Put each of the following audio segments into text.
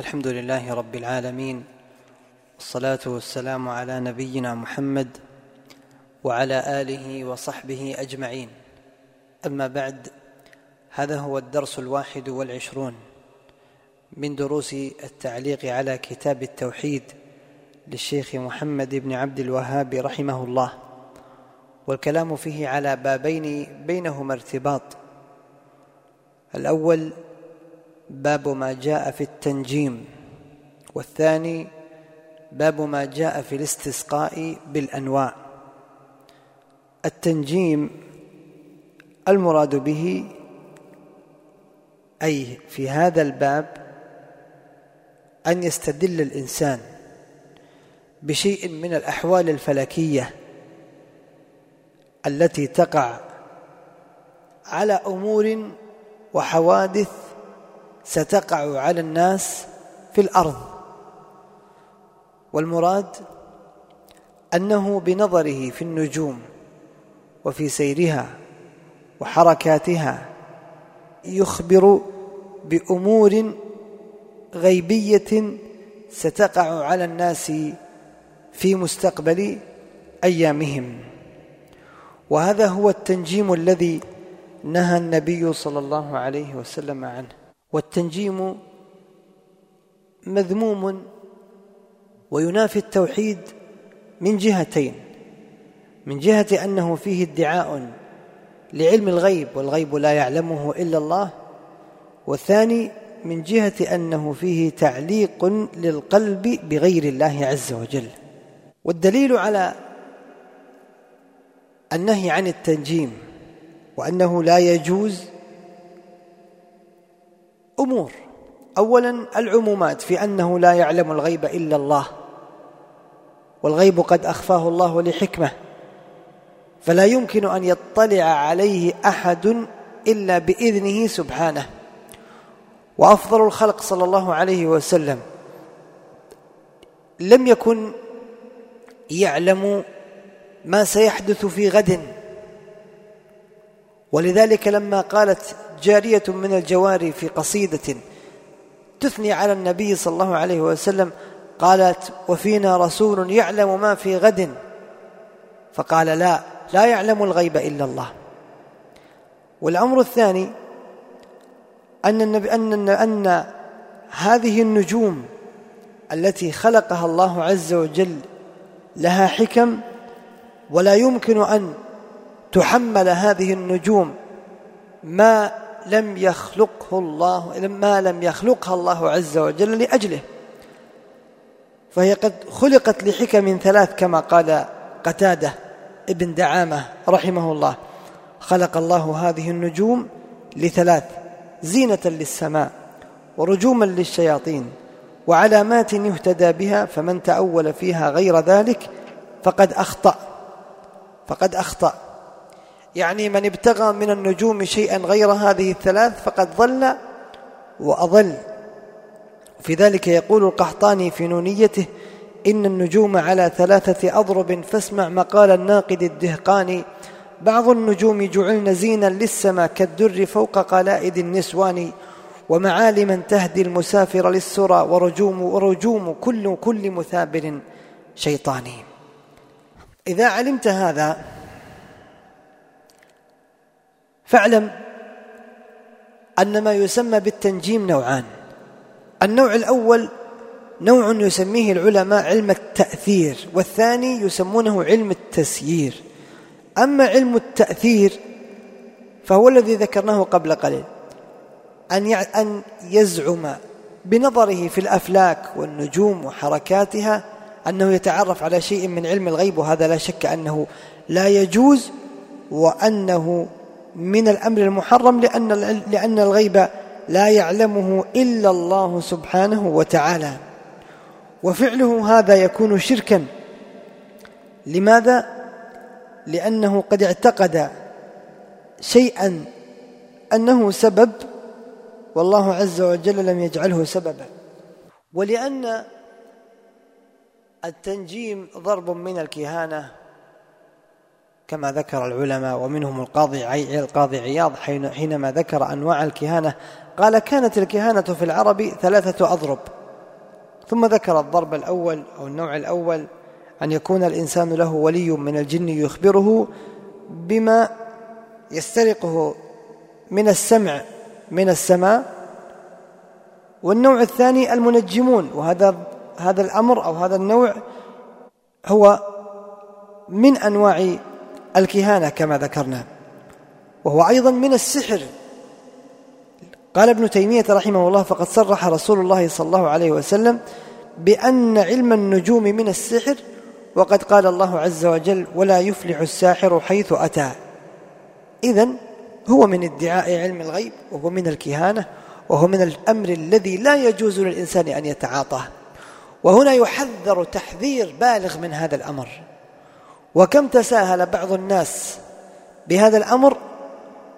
الحمد لله رب العالمين والصلاة والسلام على نبينا محمد وعلى آله وصحبه أجمعين. أما بعد هذا هو الدرس الواحد والعشرون من دروس التعليق على كتاب التوحيد للشيخ محمد بن عبد الوهاب رحمه الله. والكلام فيه على بابين بينهما ارتباط. الأول باب ما جاء في التنجيم والثاني باب ما جاء في الاستسقاء بالأنواع. التنجيم المراد به أي في هذا الباب أن يستدل الإنسان بشيء من الأحوال الفلكية التي تقع على أمور وحوادث ستقع على الناس في الأرض. والمراد أنه بنظره في النجوم وفي سيرها وحركاتها يخبر بأمور غيبية ستقع على الناس في مستقبل أيامهم. وهذا هو التنجيم الذي نهى النبي صلى الله عليه وسلم عنه. والتنجيم مذموم وينافي التوحيد من جهتين من جهة أنه فيه ادعاء لعلم الغيب والغيب لا يعلمه إلا الله والثاني من جهة أنه فيه تعليق للقلب بغير الله عز وجل. والدليل على النهي عن التنجيم وأنه لا يجوز امور اولا العمومات في أنه لا يعلم الغيب إلا الله والغيب قد أخفاه الله لحكمة فلا يمكن أن يطلع عليه أحد إلا بإذنه سبحانه. وأفضل الخلق صلى الله عليه وسلم لم يكن يعلم ما سيحدث في غد ولذلك لما قالت جارية من الجواري في قصيدة تثني على النبي صلى الله عليه وسلم قالت وفينا رسول يعلم ما في غد. فقال لا لا يعلم الغيب إلا الله. والأمر الثاني أن النبي أن أن هذه النجوم التي خلقها الله عز وجل لها حكم ولا يمكن أن تحمل هذه النجوم ما لم يخلقه الله ما لم يخلقها الله عز وجل لأجله. فهي قد خلقت لحكم ثلاث كما قال قتادة ابن دعامة رحمه الله. خلق الله هذه النجوم لثلاث زينة للسماء ورجوما للشياطين. وعلامات يهتدى بها فمن تأول فيها غير ذلك فقد أخطأ فقد أخطأ. يعني من ابتغى من النجوم شيئا غير هذه الثلاث فقد ضل وأضل. في ذلك يقول القحطاني في نونيته إن النجوم على ثلاثة أضرب فاسمع مقال الناقد الدهقاني. بعض النجوم جعلن زينا للسماء كالدر فوق قلائد النسوان. ومعالما تهدي المسافر للسرى ورجوم ورجوم كل كل مثابر شيطاني. إذا علمت هذا فاعلم أن ما يسمى بالتنجيم نوعان. النوع الأول نوع يسميه العلماء علم التأثير والثاني يسمونه علم التسيير. أما علم التأثير فهو الذي ذكرناه قبل قليل أن أن يزعم بنظره في الأفلاك والنجوم وحركاتها أنه يتعرف على شيء من علم الغيب وهذا لا شك أنه لا يجوز وأنه من الأمر المحرم لأن لأن الغيب لا يعلمه إلا الله سبحانه وتعالى. وفعله هذا يكون شركا. لماذا؟ لأنه قد اعتقد شيئا أنه سبب والله عز وجل لم يجعله سببا. ولأن التنجيم ضرب من الكهانة كما ذكر العلماء ومنهم القاضي القاضي عياض حينما ذكر أنواع الكهانة قال كانت الكهانة في العرب ثلاثة أضرب. ثم ذكر الضرب الأول أو النوع الأول أن يكون الإنسان له ولي من الجن يخبره بما يسترقه من السمع من السماء. والنوع الثاني المنجمون وهذا هذا الأمر أو هذا النوع هو من أنواع الكهانة كما ذكرنا. وهو أيضا من السحر. قال ابن تيمية رحمه الله فقد صرح رسول الله صلى الله عليه وسلم بأن علم النجوم من السحر وقد قال الله عز وجل ولا يفلح الساحر حيث أتى إذا هو من ادعاء علم الغيب وهو من الكهانة وهو من الأمر الذي لا يجوز للإنسان أن يتعاطاه. وهنا يحذر تحذير بالغ من هذا الأمر. وكم تساهل بعض الناس بهذا الأمر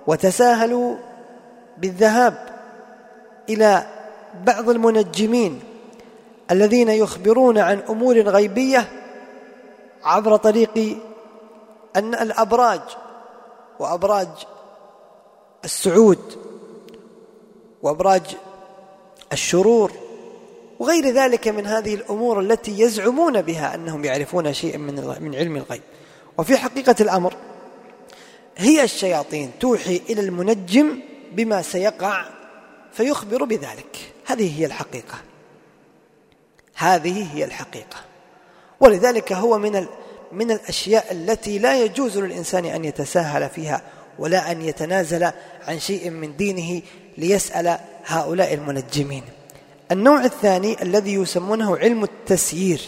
وتساهلوا بالذهاب إلى بعض المنجمين الذين يخبرون عن أمور غيبية عبر طريق أن الأبراج وأبراج السعود وأبراج الشرور وغير ذلك من هذه الأمور التي يزعمون بها أنهم يعرفون شيئا من من علم الغيب. وفي حقيقة الأمر هي الشياطين توحي إلى المنجم بما سيقع فيخبر بذلك. هذه هي الحقيقة. هذه هي الحقيقة. ولذلك هو من من الأشياء التي لا يجوز للإنسان أن يتساهل فيها ولا أن يتنازل عن شيء من دينه ليسأل هؤلاء المنجمين. النوع الثاني الذي يسمونه علم التسيير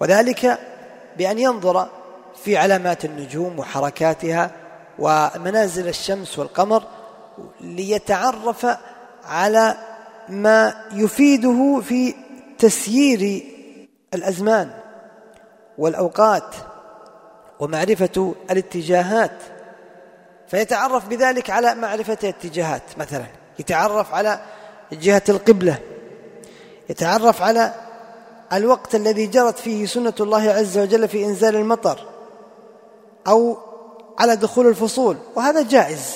وذلك بأن ينظر في علامات النجوم وحركاتها ومنازل الشمس والقمر ليتعرف على ما يفيده في تسيير الأزمان والأوقات ومعرفة الاتجاهات. فيتعرف بذلك على معرفة الاتجاهات مثلا يتعرف على جهة القبلة يتعرف على الوقت الذي جرت فيه سنة الله عز وجل في إنزال المطر أو على دخول الفصول وهذا جائز.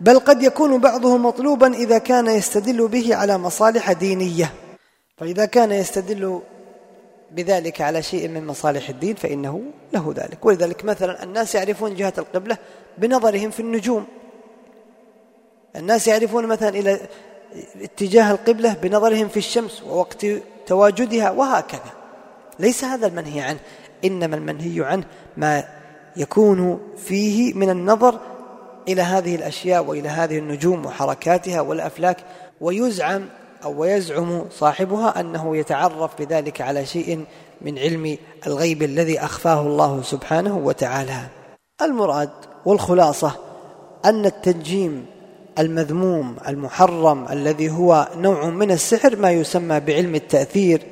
بل قد يكون بعضه مطلوبا إذا كان يستدل به على مصالح دينية. فإذا كان يستدل بذلك على شيء من مصالح الدين فإنه له ذلك. ولذلك مثلا الناس يعرفون جهة القبلة بنظرهم في النجوم. الناس يعرفون مثلا إلى اتجاه القبلة بنظرهم في الشمس ووقت تواجدها وهكذا. ليس هذا المنهي عنه إنما المنهي عنه ما يكون فيه من النظر إلى هذه الأشياء وإلى هذه النجوم وحركاتها والأفلاك ويزعم أو ويزعم صاحبها أنه يتعرف بذلك على شيء من علم الغيب الذي أخفاه الله سبحانه وتعالى. المراد والخلاصة أن التنجيم المذموم المحرم الذي هو نوع من السحر ما يسمى بعلم التأثير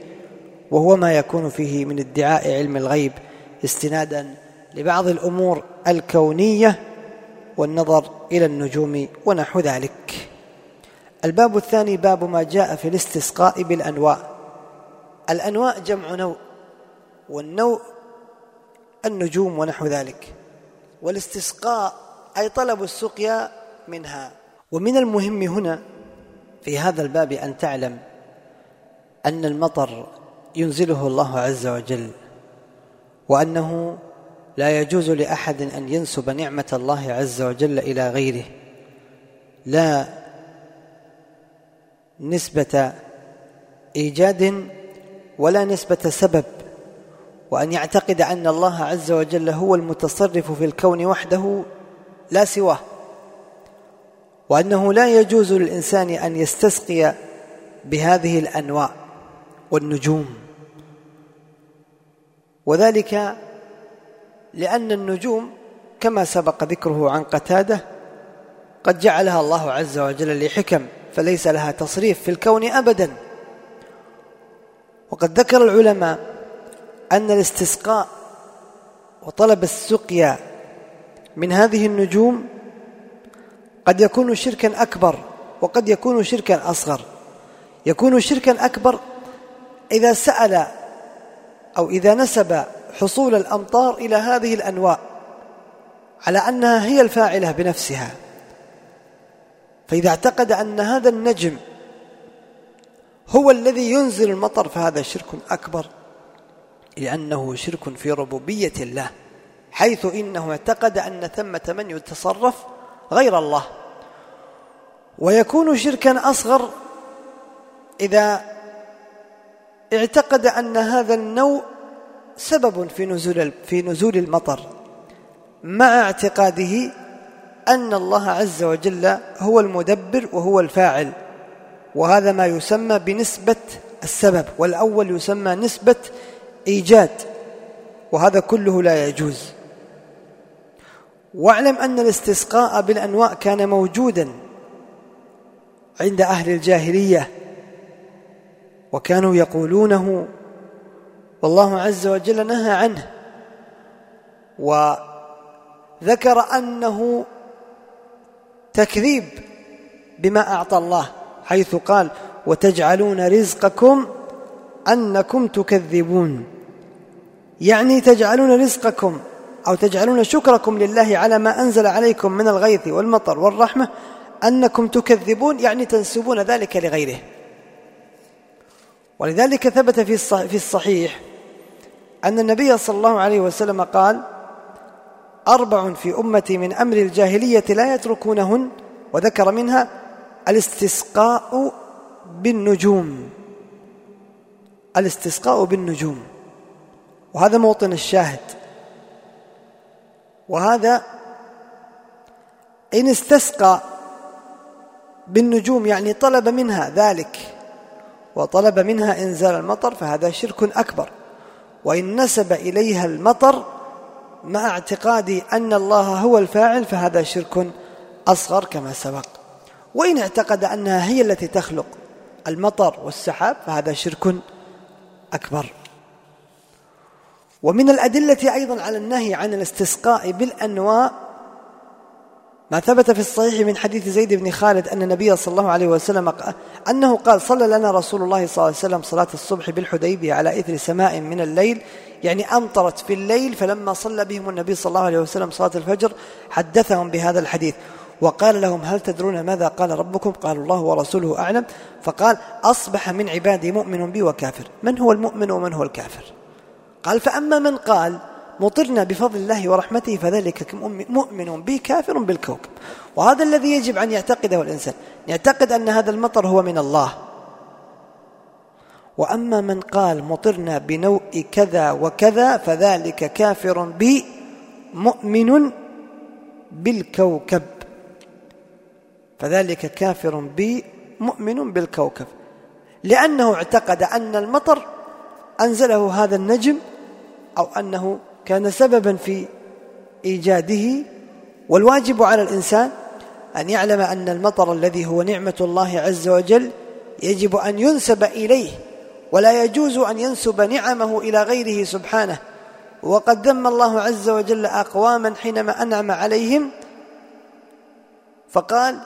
وهو ما يكون فيه من ادعاء علم الغيب استنادا لبعض الأمور الكونية والنظر إلى النجوم ونحو ذلك. الباب الثاني باب ما جاء في الاستسقاء بالأنواء. الأنواء جمع نوء والنوء النجوم ونحو ذلك. والاستسقاء أي طلب السقيا منها. ومن المهم هنا في هذا الباب أن تعلم أن المطر ينزله الله عز وجل وأنه لا يجوز لأحد أن ينسب نعمة الله عز وجل إلى غيره. لا نسبة إيجاد ولا نسبة سبب وأن يعتقد أن الله عز وجل هو المتصرف في الكون وحده لا سواه. وأنه لا يجوز للإنسان أن يستسقي بهذه الأنواع والنجوم. وذلك لأن النجوم كما سبق ذكره عن قتادة قد جعلها الله عز وجل لحكم فليس لها تصريف في الكون أبدا. وقد ذكر العلماء أن الاستسقاء وطلب السقيا من هذه النجوم قد يكون شركا أكبر وقد يكون شركا أصغر. يكون شركا أكبر إذا سأل أو إذا نسب حصول الأمطار إلى هذه الأنواع على أنها هي الفاعلة بنفسها. فإذا اعتقد أن هذا النجم هو الذي ينزل المطر فهذا شرك أكبر لأنه شرك في ربوبية الله حيث إنه اعتقد أن ثمة من يتصرف غير الله. ويكون شركا أصغر إذا اعتقد أن هذا النوع سبب في نزول في نزول المطر مع اعتقاده أن الله عز وجل هو المدبر وهو الفاعل وهذا ما يسمى بنسبة السبب والأول يسمى نسبة إيجاد وهذا كله لا يجوز. واعلم أن الاستسقاء بالأنواء كان موجودا. عند أهل الجاهلية وكانوا يقولونه والله عز وجل نهى عنه وذكر أنه تكذيب بما أعطى الله حيث قال وتجعلون رزقكم أنكم تكذبون يعني تجعلون رزقكم أو تجعلون شكركم لله على ما أنزل عليكم من الغيث والمطر والرحمة أنكم تكذبون يعني تنسبون ذلك لغيره. ولذلك ثبت في الصحيح أن النبي صلى الله عليه وسلم قال أربع في أمتي من أمر الجاهلية لا يتركونهن وذكر منها الاستسقاء بالنجوم. الاستسقاء بالنجوم. وهذا موطن الشاهد. وهذا إن استسقى بالنجوم يعني طلب منها ذلك وطلب منها إنزال المطر فهذا شرك أكبر. وإن نسب إليها المطر مع اعتقاد أن الله هو الفاعل فهذا شرك أصغر كما سبق. وإن اعتقد أنها هي التي تخلق المطر والسحاب فهذا شرك أكبر. ومن الأدلة أيضا على النهي عن الاستسقاء بالأنواء ما ثبت في الصحيح من حديث زيد بن خالد أن النبي صلى الله عليه وسلم أنه قال صلى لنا رسول الله صلى الله عليه وسلم صلاة الصبح بالحديبية على إثر سماء من الليل يعني أمطرت في الليل فلما صلى بهم النبي صلى الله عليه وسلم صلاة الفجر حدثهم بهذا الحديث وقال لهم هل تدرون ماذا قال ربكم؟ قالوا الله ورسوله أعلم. فقال أصبح من عبادي مؤمن بي وكافر. من هو المؤمن ومن هو الكافر؟ قال فأما من قال مطرنا بفضل الله ورحمته فذلك مؤمن به كافر بالكوكب. وهذا الذي يجب أن يعتقده الإنسان. يعتقد أن هذا المطر هو من الله. وأما من قال مطرنا بنوء كذا وكذا فذلك كافر بي مؤمن بالكوكب. فذلك كافر بي مؤمن بالكوكب. لأنه اعتقد أن المطر أنزله هذا النجم أو أنه كان سببا في إيجاده والواجب على الإنسان أن يعلم أن المطر الذي هو نعمة الله عز وجل يجب أن ينسب إليه ولا يجوز أن ينسب نعمه إلى غيره سبحانه. وقد ذم الله عز وجل أقواما حينما أنعم عليهم فقال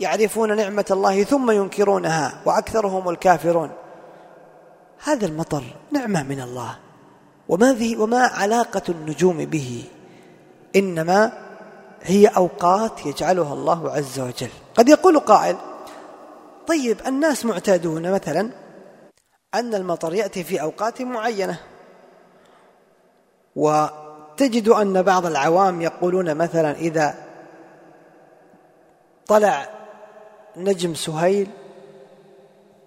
يعرفون نعمة الله ثم ينكرونها وأكثرهم الكافرون. هذا المطر نعمة من الله. وما, وما علاقة النجوم به. إنما هي أوقات يجعلها الله عز وجل. قد يقول قائل طيب الناس معتادون مثلا أن المطر يأتي في أوقات معينة وتجد أن بعض العوام يقولون مثلا إذا طلع نجم سهيل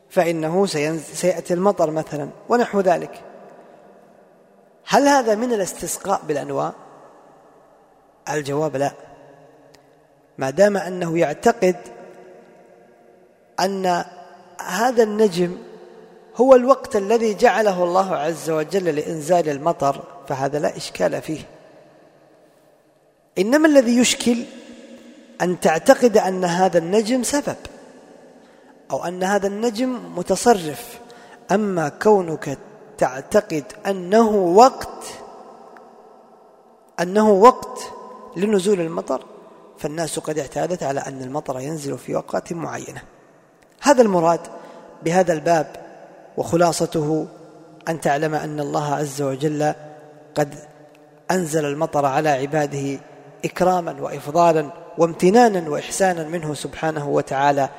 فإنه سيأتي المطر مثلا ونحو ذلك. هل هذا من الاستسقاء بالأنواع؟ الجواب لا. ما دام أنه يعتقد أن هذا النجم هو الوقت الذي جعله الله عز وجل لإنزال المطر فهذا لا إشكال فيه. إنما الذي يشكل أن تعتقد أن هذا النجم سبب أو أن هذا النجم متصرف. أما كونك تعتقد أنه وقت أنه وقت لنزول المطر فالناس قد اعتادت على أن المطر ينزل في أوقات معينة. هذا المراد بهذا الباب وخلاصته أن تعلم أن الله عز وجل قد أنزل المطر على عباده إكراما وإفضالا وامتنانا وإحسانا منه سبحانه وتعالى.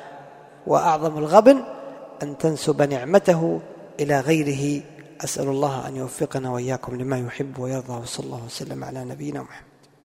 وأعظم الغبن أن تنسب نعمته إلى غيره أسأل الله أن يوفقنا وإياكم لما يحب ويرضى وصلى الله وسلم على نبينا محمد.